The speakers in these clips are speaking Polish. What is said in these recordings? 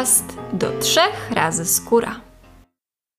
podcast do trzech razy skóra.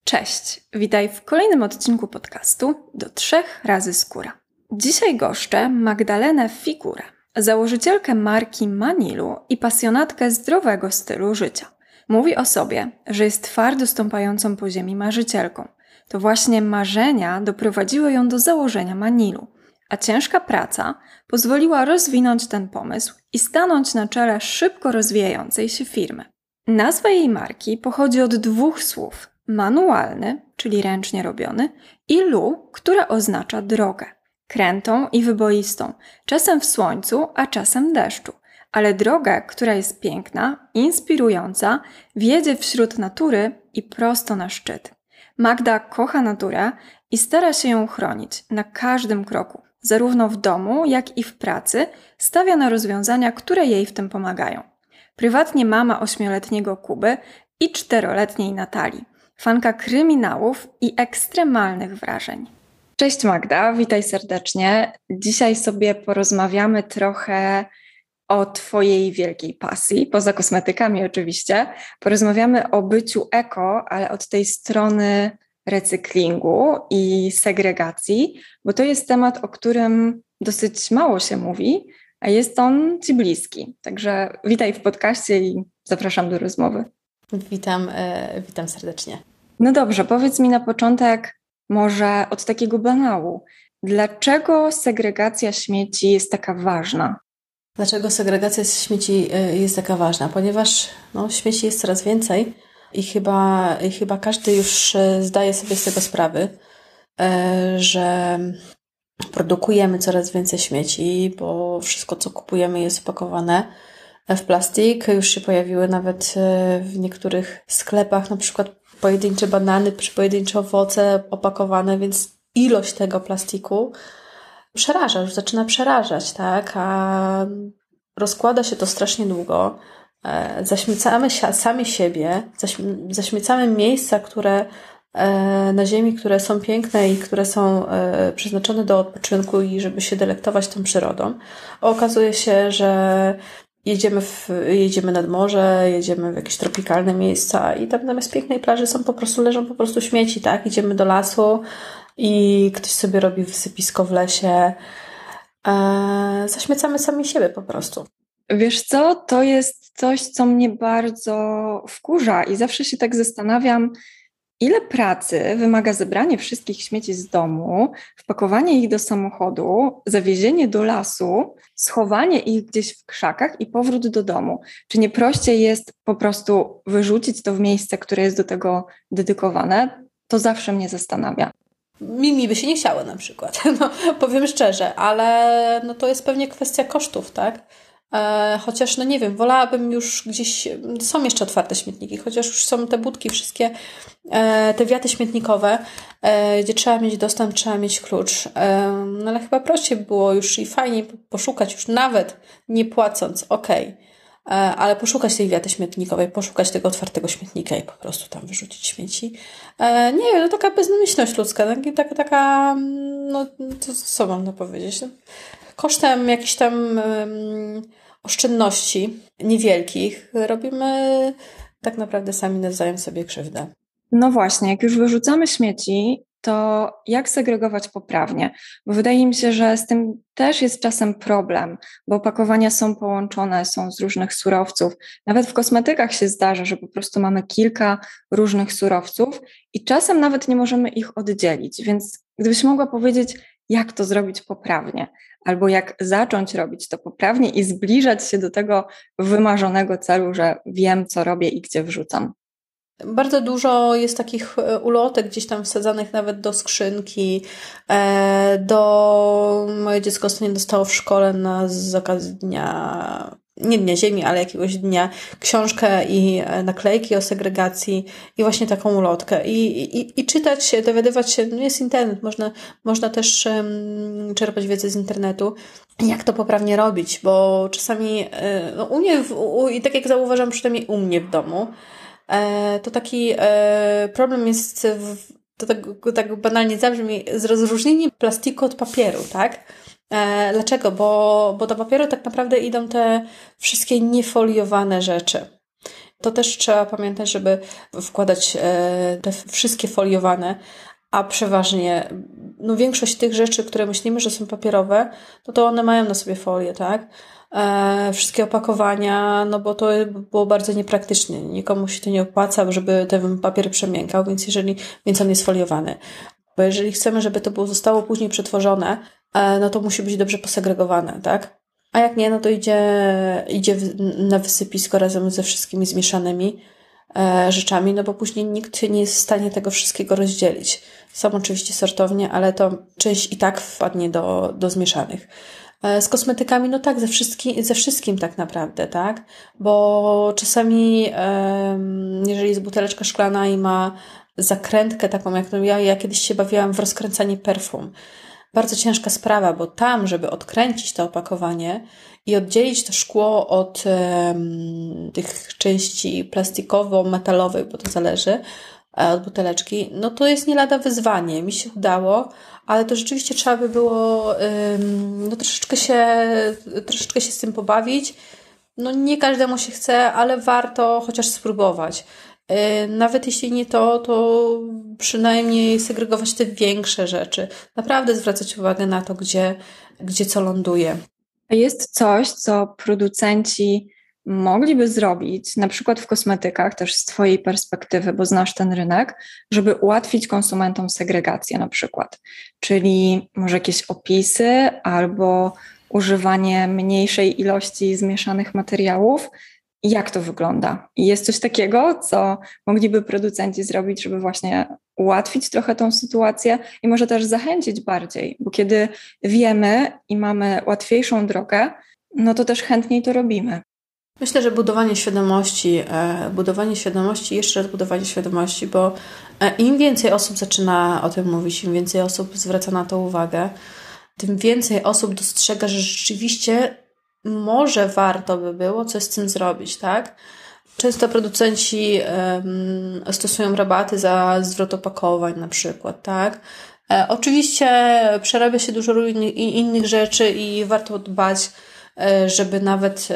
Cześć, witaj w kolejnym odcinku podcastu do trzech razy skóra. Dzisiaj goszczę Magdalenę Figurę, założycielkę marki Manilu i pasjonatkę zdrowego stylu życia. Mówi o sobie, że jest twardo stąpającą po ziemi marzycielką. To właśnie marzenia doprowadziły ją do założenia Manilu, a ciężka praca pozwoliła rozwinąć ten pomysł i stanąć na czele szybko rozwijającej się firmy. Nazwa jej marki pochodzi od dwóch słów: manualny, czyli ręcznie robiony, i lu, które oznacza drogę. Krętą i wyboistą, czasem w słońcu, a czasem deszczu, ale drogę, która jest piękna, inspirująca, wiedzie wśród natury i prosto na szczyt. Magda kocha naturę i stara się ją chronić na każdym kroku, zarówno w domu, jak i w pracy, stawia na rozwiązania, które jej w tym pomagają. Prywatnie mama ośmioletniego Kuby i czteroletniej Natalii, fanka kryminałów i ekstremalnych wrażeń. Cześć Magda, witaj serdecznie. Dzisiaj sobie porozmawiamy trochę o Twojej wielkiej pasji, poza kosmetykami oczywiście. Porozmawiamy o byciu eko, ale od tej strony recyklingu i segregacji, bo to jest temat, o którym dosyć mało się mówi, a jest on Ci bliski. Także witaj w podcaście i zapraszam do rozmowy. Witam, e, witam serdecznie. No dobrze, powiedz mi na początek może od takiego banału. Dlaczego segregacja śmieci jest taka ważna? Dlaczego segregacja śmieci e, jest taka ważna? Ponieważ no, śmieci jest coraz więcej i chyba, i chyba każdy już e, zdaje sobie z tego sprawy, że produkujemy coraz więcej śmieci, bo wszystko, co kupujemy, jest opakowane w plastik. Już się pojawiły nawet e, w niektórych sklepach, na przykład pojedyncze banany czy pojedyncze owoce opakowane, więc ilość tego plastiku przeraża, już zaczyna przerażać, tak? A rozkłada się to strasznie długo. E, zaśmiecamy sami siebie, zaśmiecamy miejsca, które na Ziemi, które są piękne i które są e, przeznaczone do odpoczynku i żeby się delektować tą przyrodą. Okazuje się, że jedziemy, w, jedziemy nad morze, jedziemy w jakieś tropikalne miejsca i tam zamiast pięknej plaży są po prostu, leżą po prostu śmieci, tak? Idziemy do lasu i ktoś sobie robi wysypisko w lesie. E, zaśmiecamy sami siebie po prostu. Wiesz co, to jest coś, co mnie bardzo wkurza i zawsze się tak zastanawiam, Ile pracy wymaga zebranie wszystkich śmieci z domu, wpakowanie ich do samochodu, zawiezienie do lasu, schowanie ich gdzieś w krzakach i powrót do domu? Czy nie prościej jest po prostu wyrzucić to w miejsce, które jest do tego dedykowane? To zawsze mnie zastanawia. Mi, by się nie chciało na przykład, no, powiem szczerze, ale no to jest pewnie kwestia kosztów, tak? E, chociaż, no nie wiem, wolałabym już gdzieś, są jeszcze otwarte śmietniki, chociaż już są te budki wszystkie, e, te wiaty śmietnikowe, e, gdzie trzeba mieć dostęp, trzeba mieć klucz. No ale chyba prościej było już i fajnie poszukać, już nawet nie płacąc, okej. Okay ale poszukać tej wiaty śmietnikowej, poszukać tego otwartego śmietnika i po prostu tam wyrzucić śmieci. Nie wiem, no taka bezmyślność ludzka, taka, taka no to co mam powiedzieć? No, kosztem jakichś tam oszczędności niewielkich robimy tak naprawdę sami nawzajem sobie krzywdę. No właśnie, jak już wyrzucamy śmieci, to jak segregować poprawnie? Bo wydaje mi się, że z tym też jest czasem problem, bo opakowania są połączone, są z różnych surowców. Nawet w kosmetykach się zdarza, że po prostu mamy kilka różnych surowców i czasem nawet nie możemy ich oddzielić. Więc gdybyś mogła powiedzieć, jak to zrobić poprawnie, albo jak zacząć robić to poprawnie i zbliżać się do tego wymarzonego celu, że wiem, co robię i gdzie wrzucam. Bardzo dużo jest takich e, ulotek gdzieś tam wsadzanych nawet do skrzynki. E, do moje dziecko ostatnio dostało w szkole na z okazji dnia nie Dnia Ziemi, ale jakiegoś dnia książkę i e, naklejki o segregacji i właśnie taką ulotkę. I, i, i czytać się, dowiadywać się, no jest internet, można, można też um, czerpać wiedzę z internetu, jak to poprawnie robić, bo czasami e, no, u mnie, w, u, i tak jak zauważam, przynajmniej u mnie w domu, e, to taki e, problem jest w, to tak, tak banalnie zabrzmi, z rozróżnieniem plastiku od papieru, tak? E, dlaczego? Bo, bo do papieru tak naprawdę idą te wszystkie niefoliowane rzeczy. To też trzeba pamiętać, żeby wkładać e, te wszystkie foliowane, a przeważnie no większość tych rzeczy, które myślimy, że są papierowe, to to one mają na sobie folię, tak? E, wszystkie opakowania, no bo to było bardzo niepraktyczne. Nikomu się to nie opłaca, żeby ten papier przemiękał, więc jeżeli, więc on jest foliowany. Bo jeżeli chcemy, żeby to było, zostało później przetworzone, e, no to musi być dobrze posegregowane, tak? A jak nie, no to idzie, idzie na wysypisko razem ze wszystkimi zmieszanymi e, rzeczami, no bo później nikt nie jest w stanie tego wszystkiego rozdzielić. Są oczywiście sortownie, ale to część i tak wpadnie do, do zmieszanych. E, z kosmetykami, no tak, ze, wszystkim, ze wszystkim tak naprawdę, tak? Bo czasami, jeżeli jest buteleczka szklana i ma zakrętkę taką, jak ja, ja kiedyś się bawiłam w rozkręcanie perfum. Bardzo ciężka sprawa, bo tam, żeby odkręcić to opakowanie i oddzielić to szkło od um, tych części plastikowo-metalowych, bo to zależy, e, od buteleczki, no to jest nie lada wyzwanie. Mi się udało, ale to rzeczywiście trzeba by było no troszeczkę się, troszeczkę się z tym pobawić. No nie każdemu się chce, ale warto chociaż spróbować. E, nawet jeśli nie to, to przynajmniej segregować te większe rzeczy. Naprawdę zwracać uwagę na to, gdzie, gdzie co ląduje. Jest coś, co producenci mogliby zrobić, na przykład w kosmetykach, też z Twojej perspektywy, bo znasz ten rynek, żeby ułatwić konsumentom segregację na przykład. Czyli może jakieś opisy albo używanie mniejszej ilości zmieszanych materiałów, jak to wygląda? Jest coś takiego, co mogliby producenci zrobić, żeby właśnie ułatwić trochę tą sytuację i może też zachęcić bardziej, bo kiedy wiemy i mamy łatwiejszą drogę, no to też chętniej to robimy. Myślę, że budowanie świadomości, e, budowanie świadomości, jeszcze raz budowanie świadomości, bo e, im więcej osób zaczyna o tym mówić, im więcej osób zwraca na to uwagę, tym więcej osób dostrzega, że rzeczywiście może warto by było coś z tym zrobić, tak? Często producenci um, stosują rabaty za zwrot opakowań na przykład, tak? E, oczywiście przerabia się dużo innych rzeczy i warto dbać, e, żeby nawet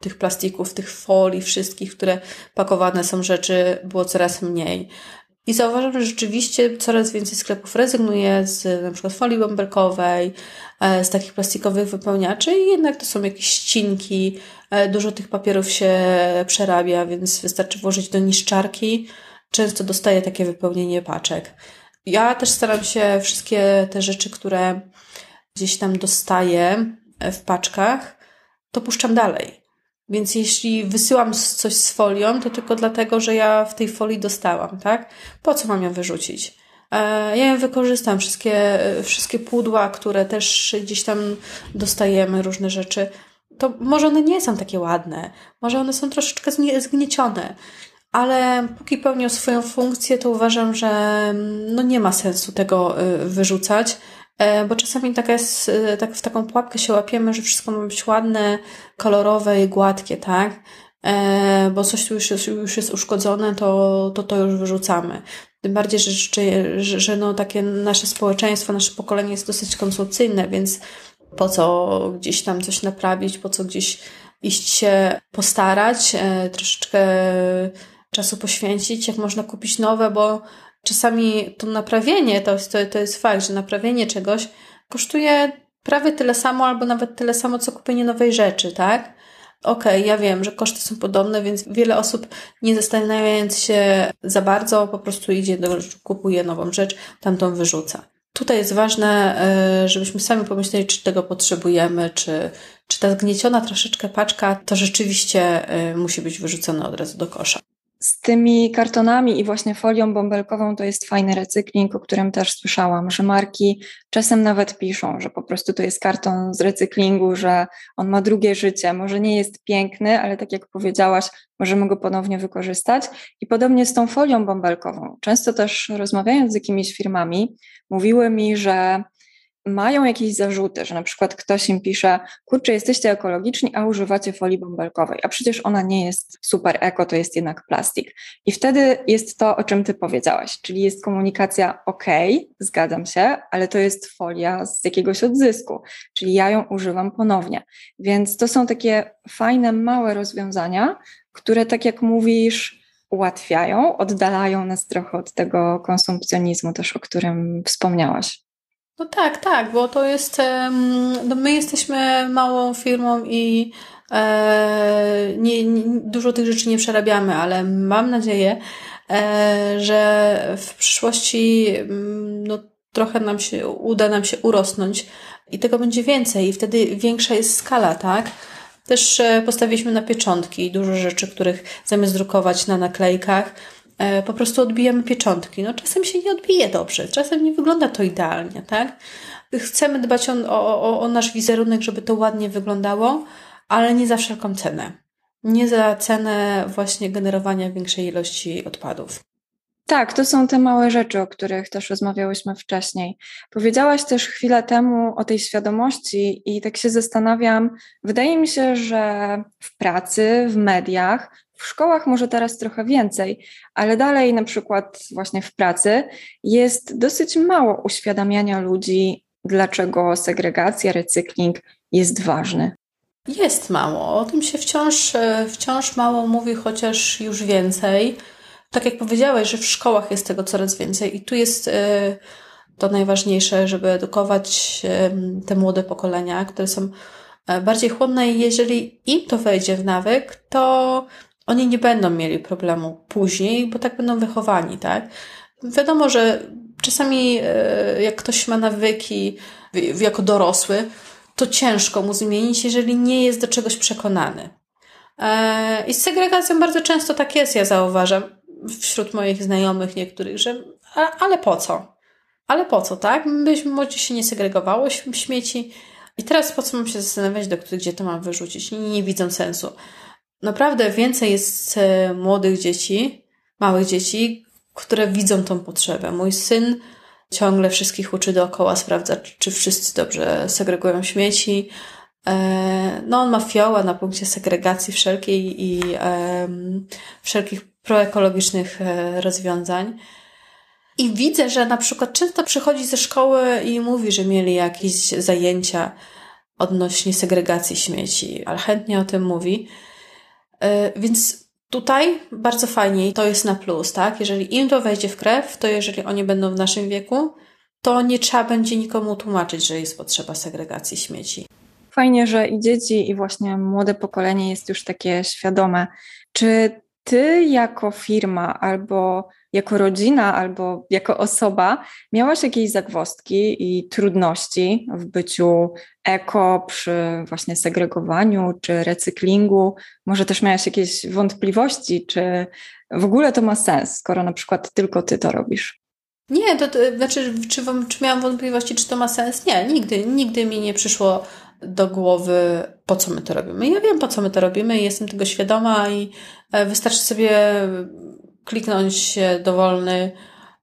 tych plastików, tych folii, wszystkich, które pakowane są rzeczy, było coraz mniej. I zauważam, że rzeczywiście coraz więcej sklepów rezygnuje z na przykład folii bąbelkowej, e, z takich plastikowych wypełniaczy i jednak to są jakieś ścinki, e, dużo tych papierów się przerabia, więc wystarczy włożyć do niszczarki. Często dostaję takie wypełnienie paczek. Ja też staram się wszystkie te rzeczy, które gdzieś tam dostaję e, w paczkach, to puszczam dalej. Więc jeśli wysyłam coś z folią, to tylko dlatego, że ja w tej folii dostałam, tak? Po co mam ją wyrzucić? E, ja ją wykorzystam, wszystkie, wszystkie pudła, które też gdzieś tam dostajemy, różne rzeczy. To może one nie są takie ładne, może one są troszeczkę zgniecione, ale póki pełnią swoją funkcję, to uważam, że no nie ma sensu tego y, wyrzucać. E, bo czasami jest, e, tak w taką pułapkę się łapiemy, że wszystko ma być ładne, kolorowe i gładkie, tak? E, bo coś już jest, już jest uszkodzone, to, to to już wyrzucamy. Tym bardziej, że, że, że no takie nasze społeczeństwo, nasze pokolenie jest dosyć konsumpcyjne, więc po co gdzieś tam coś naprawić, po co gdzieś iść się postarać, troszeczkę czasu poświęcić, jak można kupić nowe, bo czasami to naprawienie, to, to, jest fakt, że naprawienie czegoś kosztuje prawie tyle samo, albo nawet tyle samo, co kupienie nowej rzeczy, tak? Okej, okay, ja wiem, że koszty są podobne, więc wiele osób nie zastanawiając się za bardzo, po prostu idzie, do, kupuje nową rzecz, tamtą wyrzuca. Tutaj jest ważne, e, żebyśmy sami pomyśleli, czy tego potrzebujemy, czy, czy ta zgnieciona troszeczkę paczka to rzeczywiście e, musi być wyrzucona od razu do kosza. Z tymi kartonami i właśnie folią bąbelkową to jest fajny recykling, o którym też słyszałam, że marki czasem nawet piszą, że po prostu to jest karton z recyklingu, że on ma drugie życie. Może nie jest piękny, ale tak jak powiedziałaś, możemy go ponownie wykorzystać. I podobnie z tą folią bąbelkową. Często też rozmawiając z jakimiś firmami, mówiły mi, że mają jakieś zarzuty, że na przykład ktoś im pisze, kurczę, jesteście ekologiczni, a używacie folii bąbelkowej, a przecież ona nie jest super eko, to jest jednak plastik. I wtedy jest to, o czym ty powiedziałaś, czyli jest komunikacja, ok, zgadzam się, ale to jest folia z jakiegoś odzysku, czyli ja ją używam ponownie. Więc to są takie fajne, małe rozwiązania, które, tak jak mówisz, ułatwiają, oddalają nas trochę od tego konsumpcjonizmu też, o którym wspomniałaś. No tak, tak, bo to jest, no my jesteśmy małą firmą i e, nie, nie, dużo tych rzeczy nie przerabiamy, ale mam nadzieję, e, że w przyszłości no, trochę nam się, uda nam się urosnąć i tego będzie więcej i wtedy większa jest skala, tak? Też e, postawiliśmy na pieczątki dużo rzeczy, których zamiast drukować na naklejkach, po prostu odbijamy pieczątki. No czasem się nie odbije dobrze, czasem nie wygląda to idealnie, tak? Chcemy dbać o, o, o nasz wizerunek, żeby to ładnie wyglądało, ale nie za wszelką cenę. Nie za cenę właśnie generowania większej ilości odpadów. Tak, to są te małe rzeczy, o których też rozmawiałyśmy wcześniej. Powiedziałaś też chwilę temu o tej świadomości, i tak się zastanawiam. Wydaje mi się, że w pracy, w mediach, w szkołach może teraz trochę więcej, ale dalej, na przykład właśnie w pracy, jest dosyć mało uświadamiania ludzi, dlaczego segregacja, recykling jest ważny. Jest mało. O tym się wciąż, e, wciąż mało mówi, chociaż już więcej tak jak powiedziałeś, że w szkołach jest tego coraz więcej i tu jest e, to najważniejsze, żeby edukować te młode pokolenia, które są e, bardziej chłonne i jeżeli im to wejdzie w nawyk, to oni nie będą mieli problemu później, bo tak będą wychowani, tak? Wiadomo, że czasami e, jak ktoś ma nawyki jako dorosły, to ciężko mu zmienić, jeżeli nie jest do czegoś przekonany. I z segregacją bardzo często tak jest, ja zauważam wśród moich znajomych niektórych, że ale po co? Ale po co, tak? Byśmy może się nie segregowało śmieci i teraz po co mam się zastanawiać, do gdzie to mam wyrzucić? Nie, nie widzą sensu. Naprawdę więcej jest e, młodych dzieci, małych dzieci, które widzą tą potrzebę. Mój syn ciągle wszystkich uczy dookoła, sprawdza, czy wszyscy dobrze segregują śmieci. E, no, on ma fioła na punkcie segregacji wszelkiej i um, wszelkich proekologicznych e, rozwiązań. I widzę, że na przykład często przychodzi ze szkoły i mówi, że mieli jakieś zajęcia odnośnie segregacji śmieci, ale chętnie o tym mówi. E, więc tutaj bardzo fajnie i to jest na plus, tak? Jeżeli im to wejdzie w krew, to jeżeli oni będą w naszym wieku, to nie trzeba będzie nikomu tłumaczyć, że jest potrzeba segregacji śmieci. Fajnie, że i dzieci, i właśnie młode pokolenie jest już takie świadome. Czy ty jako firma albo jako rodzina, albo jako osoba miałaś jakieś zagwozdki i trudności w byciu eko przy właśnie segregowaniu czy recyklingu? Może też miałaś jakieś wątpliwości, czy w ogóle to ma sens, skoro na przykład tylko ty to robisz? Nie, to, to znaczy, czy, czy miałam wątpliwości, czy to ma sens? Nie, nigdy, nigdy mi nie przyszło do głowy, po co my to robimy. Ja wiem, po co my to robimy i jestem tego świadoma i e, wystarczy sobie kliknąć dowolny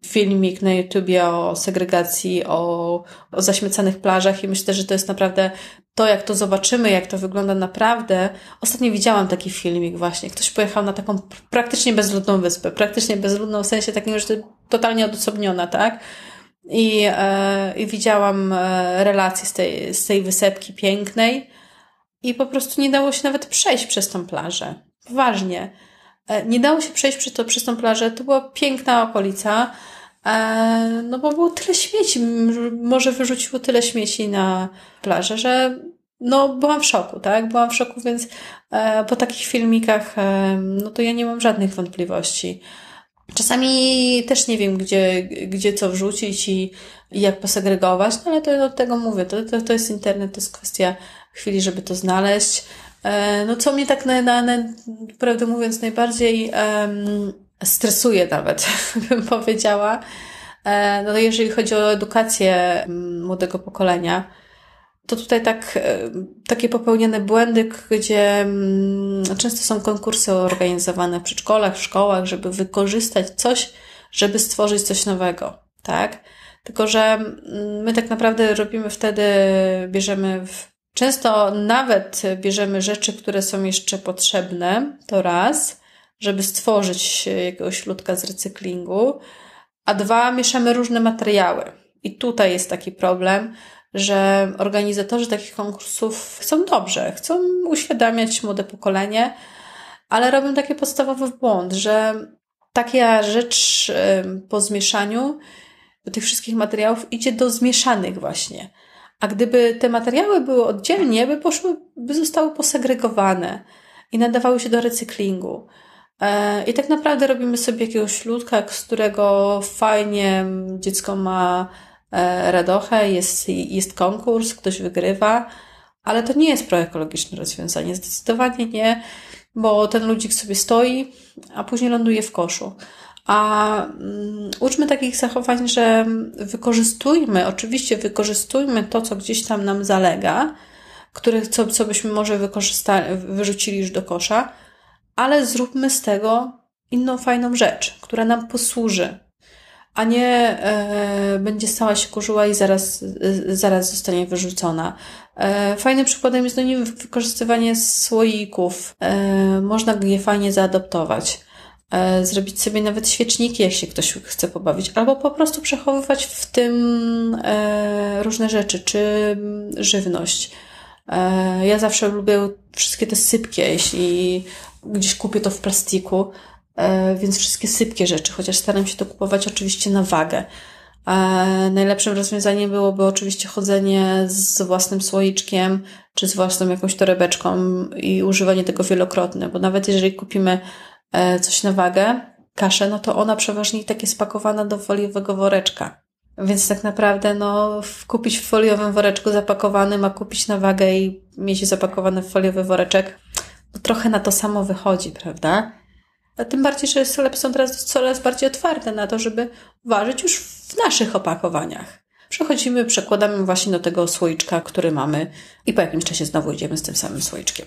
filmik na YouTubie o segregacji, o, o zaśmiecanych plażach i myślę, że to jest naprawdę to, jak to zobaczymy, jak to wygląda naprawdę. Ostatnio widziałam taki filmik właśnie. Ktoś pojechał na taką praktycznie bezludną wyspę. Praktycznie bezludną w sensie takim, że to totalnie odosobniona, tak? I, e, i widziałam e, relacje z tej, z tej wysepki pięknej i po prostu nie dało się nawet przejść przez tą plażę. Poważnie. E, nie dało się przejść przez, to, przez tą plażę. To była piękna okolica, e, no bo było tyle śmieci. Może wyrzuciło tyle śmieci na plażę, że no byłam w szoku, tak? Byłam w szoku, więc e, po takich filmikach no to ja nie mam żadnych wątpliwości. Czasami też nie wiem, gdzie, gdzie co wrzucić i, i jak posegregować, no ale to do tego mówię, to, to, to jest internet, to jest kwestia chwili, żeby to znaleźć. E, no co mnie tak na, na, na prawdę mówiąc najbardziej um, stresuje nawet, bym powiedziała, e, no jeżeli chodzi o edukację młodego pokolenia, to tutaj tak, e, takie popełniane błędy, gdzie często są konkursy organizowane w przedszkolach, w szkołach, żeby wykorzystać coś, żeby stworzyć coś nowego, tak? Tylko, że my tak naprawdę robimy wtedy, bierzemy w, często nawet bierzemy rzeczy, które są jeszcze potrzebne, to raz, żeby stworzyć jakiegoś ludka z recyklingu, a dwa, mieszamy różne materiały. I tutaj jest taki problem, że organizatorzy takich konkursów chcą dobrze, chcą uświadamiać młode pokolenie, ale robią taki podstawowy błąd, że taka rzecz po zmieszaniu tych wszystkich materiałów idzie do zmieszanych właśnie. A gdyby te materiały były oddzielnie, by poszły, by zostały posegregowane i nadawały się do recyklingu. E, I tak naprawdę robimy sobie jakiegoś ludka, z którego fajnie dziecko ma e, radochę, jest, jest konkurs, ktoś wygrywa, ale to nie jest proekologiczne rozwiązanie, zdecydowanie nie, bo ten ludzik sobie stoi, a później ląduje w koszu. A um, uczmy takich zachowań, że wykorzystujmy, oczywiście wykorzystujmy to, co gdzieś tam nam zalega, które, co, co byśmy może wykorzystali, wyrzucili już do kosza, ale zróbmy z tego inną fajną rzecz, która nam posłuży, a nie e, będzie stała się kurzuła i zaraz, e, zaraz zostanie wyrzucona. E, fajnym przykładem jest no nie wykorzystywanie słoików. E, można je fajnie zaadoptować. E, zrobić sobie nawet świeczniki, jak się ktoś chce pobawić, albo po prostu przechowywać w tym e, różne rzeczy, czy żywność. E, ja zawsze lubię wszystkie te sypkie, jeśli gdzieś kupię to w plastiku, więc wszystkie sypkie rzeczy, chociaż staram się to kupować oczywiście na wagę. Najlepszym rozwiązaniem byłoby oczywiście chodzenie z własnym słoiczkiem, czy z własną jakąś torebeczką i używanie tego wielokrotne, bo nawet jeżeli kupimy coś na wagę, kaszę, no to ona przeważnie tak jest spakowana do foliowego woreczka. Więc tak naprawdę, no, kupić w foliowym woreczku zapakowanym, a kupić na wagę i mieć zapakowany w foliowy woreczek, no trochę na to samo wychodzi, prawda? A tym bardziej, że sklepy są teraz coraz bardziej otwarte na to, żeby ważyć już w naszych opakowaniach. Przechodzimy, przekładamy właśnie do tego słoiczka, który mamy i po jakimś czasie znowu idziemy z tym samym słoiczkiem.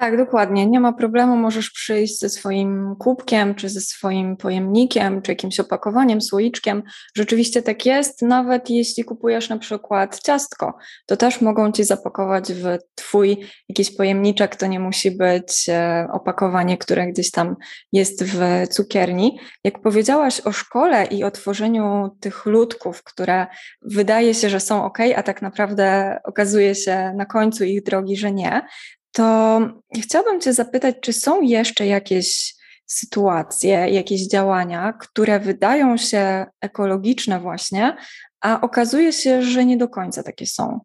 Tak, dokładnie. Nie ma problemu. Możesz przyjść ze swoim kubkiem, czy ze swoim pojemnikiem, czy jakimś opakowaniem, słoiczkiem. Rzeczywiście tak jest. Nawet jeśli kupujesz na przykład ciastko, to też mogą ci zapakować w twój jakiś pojemniczek. To nie musi być e, opakowanie, które gdzieś tam jest w cukierni. Jak powiedziałaś o szkole i o tworzeniu tych ludków, które wydaje się, że są ok, a tak naprawdę okazuje się na końcu ich drogi, że nie, to chciałabym Cię zapytać, czy są jeszcze jakieś sytuacje, jakieś działania, które wydają się ekologiczne właśnie, a okazuje się, że nie do końca takie są?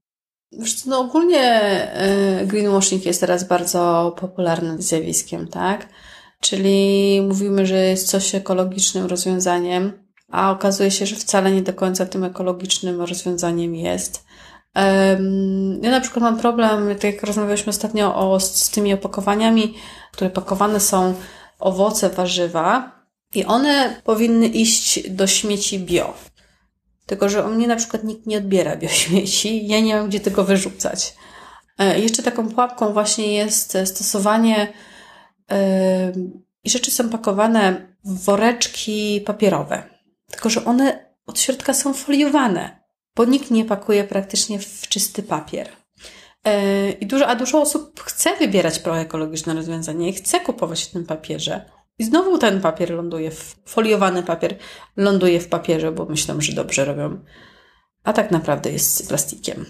No ogólnie e, greenwashing jest teraz bardzo popularnym zjawiskiem, tak? Czyli mówimy, że jest coś ekologicznym rozwiązaniem, a okazuje się, że wcale nie do końca tym ekologicznym rozwiązaniem jest. Ja na przykład mam problem, tak jak rozmawialiśmy ostatnio o, z tymi opakowaniami, które pakowane są owoce, warzywa i one powinny iść do śmieci bio. Tylko, że u mnie na przykład nikt nie odbiera biośmieci, ja nie mam gdzie tego wyrzucać. E, jeszcze taką pułapką właśnie jest stosowanie i rzeczy są pakowane w woreczki papierowe. Tylko, że one od środka są foliowane bo nikt nie pakuje praktycznie w czysty papier. E, I dużo, a dużo osób chce wybierać proekologiczne rozwiązanie i chce kupować w tym papierze. I znowu ten papier ląduje, w, foliowany papier ląduje w papierze, bo myślą, że dobrze robią. A tak naprawdę jest plastikiem.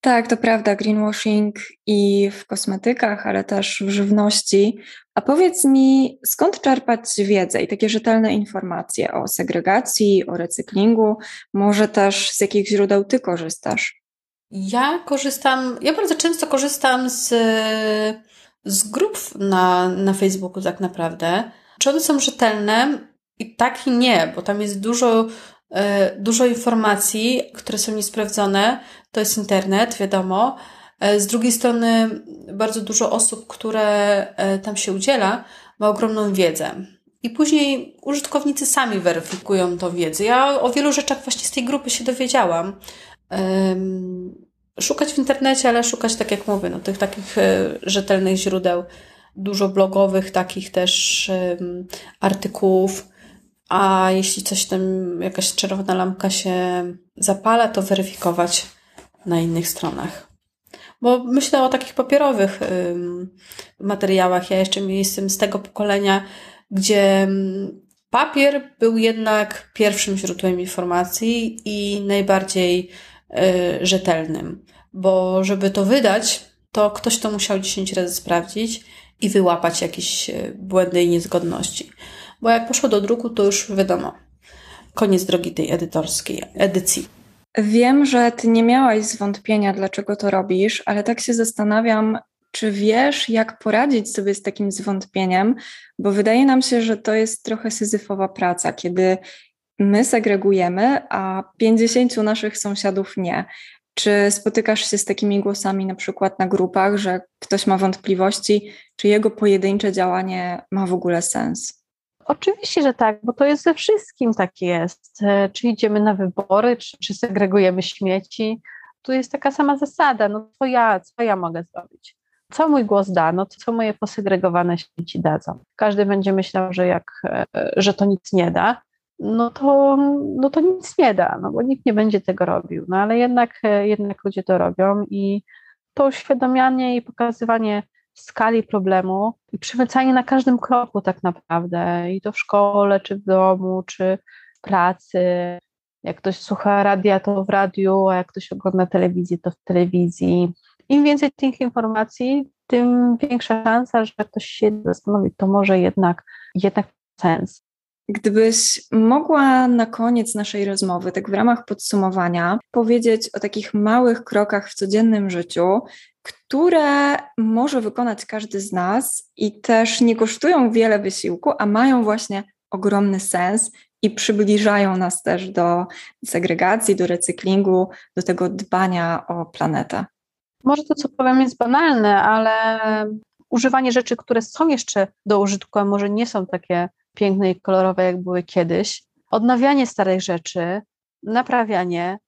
Tak, to prawda, greenwashing i w kosmetykach, ale też w żywności. A powiedz mi, skąd czerpać wiedzę i takie rzetelne informacje o segregacji, o recyklingu? Może też z jakich źródeł ty korzystasz? Ja korzystam, ja bardzo często korzystam z, z grup na, na Facebooku, tak naprawdę. Czy one są rzetelne? I tak i nie, bo tam jest dużo E, dużo informacji, które są niesprawdzone. To jest internet, wiadomo. E, z drugiej strony, bardzo dużo osób, które e, tam się udziela, ma ogromną wiedzę. I później użytkownicy sami weryfikują tą wiedzę. Ja o wielu rzeczach właśnie z tej grupy się dowiedziałam. Szukać w internecie, ale szukać, tak jak mówię, no, tych takich rzetelnych źródeł, dużo blogowych, takich też artykułów a jeśli coś tam, jakaś czerwona lampka się zapala, to weryfikować na innych stronach. Bo myślę o takich papierowych materiałach. Ja jeszcze jestem z tego pokolenia, gdzie papier był jednak pierwszym źródłem informacji i najbardziej y, rzetelnym. Bo żeby to wydać, to ktoś to musiał 10 razy sprawdzić i wyłapać jakieś y, błędy i niezgodności. Bo jak poszło do druku, to już wiadomo, koniec drogi tej edytorskiej edycji. Wiem, że ty nie miałaś zwątpienia, dlaczego to robisz, ale tak się zastanawiam, czy wiesz, jak poradzić sobie z takim zwątpieniem, bo wydaje nam się, że to jest trochę syzyfowa praca, kiedy my segregujemy, a 50 naszych sąsiadów nie. Czy spotykasz się z takimi głosami na przykład na grupach, że ktoś ma wątpliwości, czy jego pojedyncze działanie ma w ogóle sens? Oczywiście, że tak, bo to jest ze wszystkim tak jest. E, czy idziemy na wybory, czy, czy segregujemy śmieci. Tu jest taka sama zasada, no co ja, co ja mogę zrobić? Co mój głos da? No co moje posegregowane śmieci dadzą? Każdy będzie myślał, że, jak, e, że to nic nie da, no to, no to nic nie da, no bo nikt nie będzie tego robił. No ale jednak, e, jednak ludzie to robią i to uświadamianie i pokazywanie skali problemu i przemycanie na każdym kroku tak naprawdę, i to w szkole, czy w domu, czy w pracy. Jak ktoś słucha radia, to w radiu, a jak ktoś ogląda telewizję, to w telewizji. Im więcej tych informacji, tym większa szansa, że ktoś się zastanowi, to może jednak, jednak sens. Gdybyś mogła na koniec naszej rozmowy, tak w ramach podsumowania, powiedzieć o takich małych krokach w codziennym życiu, które może wykonać każdy z nas i też nie kosztują wiele wysiłku, a mają właśnie ogromny sens i przybliżają nas też do segregacji, do recyklingu, do tego dbania o planetę. Może to, co powiem, jest banalne, ale używanie rzeczy, które są jeszcze do użytku, a może nie są takie piękne i kolorowe, jak były kiedyś, odnawianie starych rzeczy, naprawianie,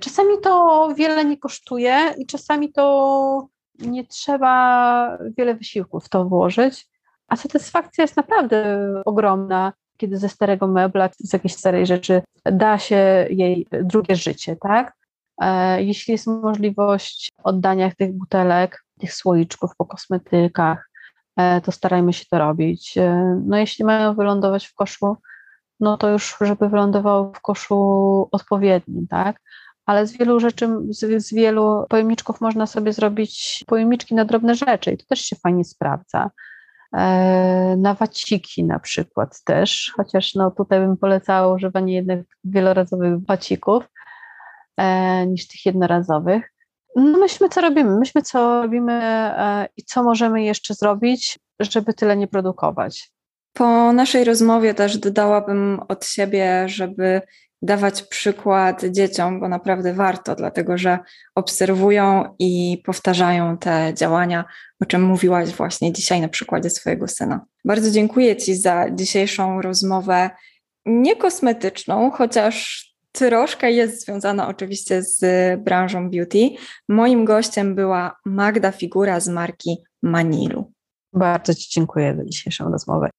czasami to wiele nie kosztuje i czasami to nie trzeba wiele wysiłku w to włożyć, a satysfakcja jest naprawdę ogromna, kiedy ze starego mebla, z jakiejś starej rzeczy da się jej drugie życie, tak? E, jeśli jest możliwość oddania tych butelek, tych słoiczków po kosmetykach, e, to starajmy się to robić. No jeśli mają wylądować w koszu, no to już żeby wylądował w koszu odpowiednim, tak? Ale z wielu rzeczy, z, z wielu pojemniczków można sobie zrobić pojemniczki na drobne rzeczy i to też się fajnie sprawdza. E, na waciki na przykład też, chociaż no tutaj bym polecała używanie jednak wielorazowych wacików e, niż tych jednorazowych. No myślmy, co robimy, myślmy, co robimy e, i co możemy jeszcze zrobić, żeby tyle nie produkować. Po naszej rozmowie też dodałabym od siebie, żeby dawać przykład dzieciom, bo naprawdę warto, dlatego że obserwują i powtarzają te działania, o czym mówiłaś właśnie dzisiaj na przykładzie swojego syna. Bardzo dziękuję Ci za dzisiejszą rozmowę niekosmetyczną, chociaż troszkę jest związana oczywiście z branżą beauty. Moim gościem była Magda Figura z marki Manilu. Bardzo Ci dziękuję za dzisiejszą rozmowę.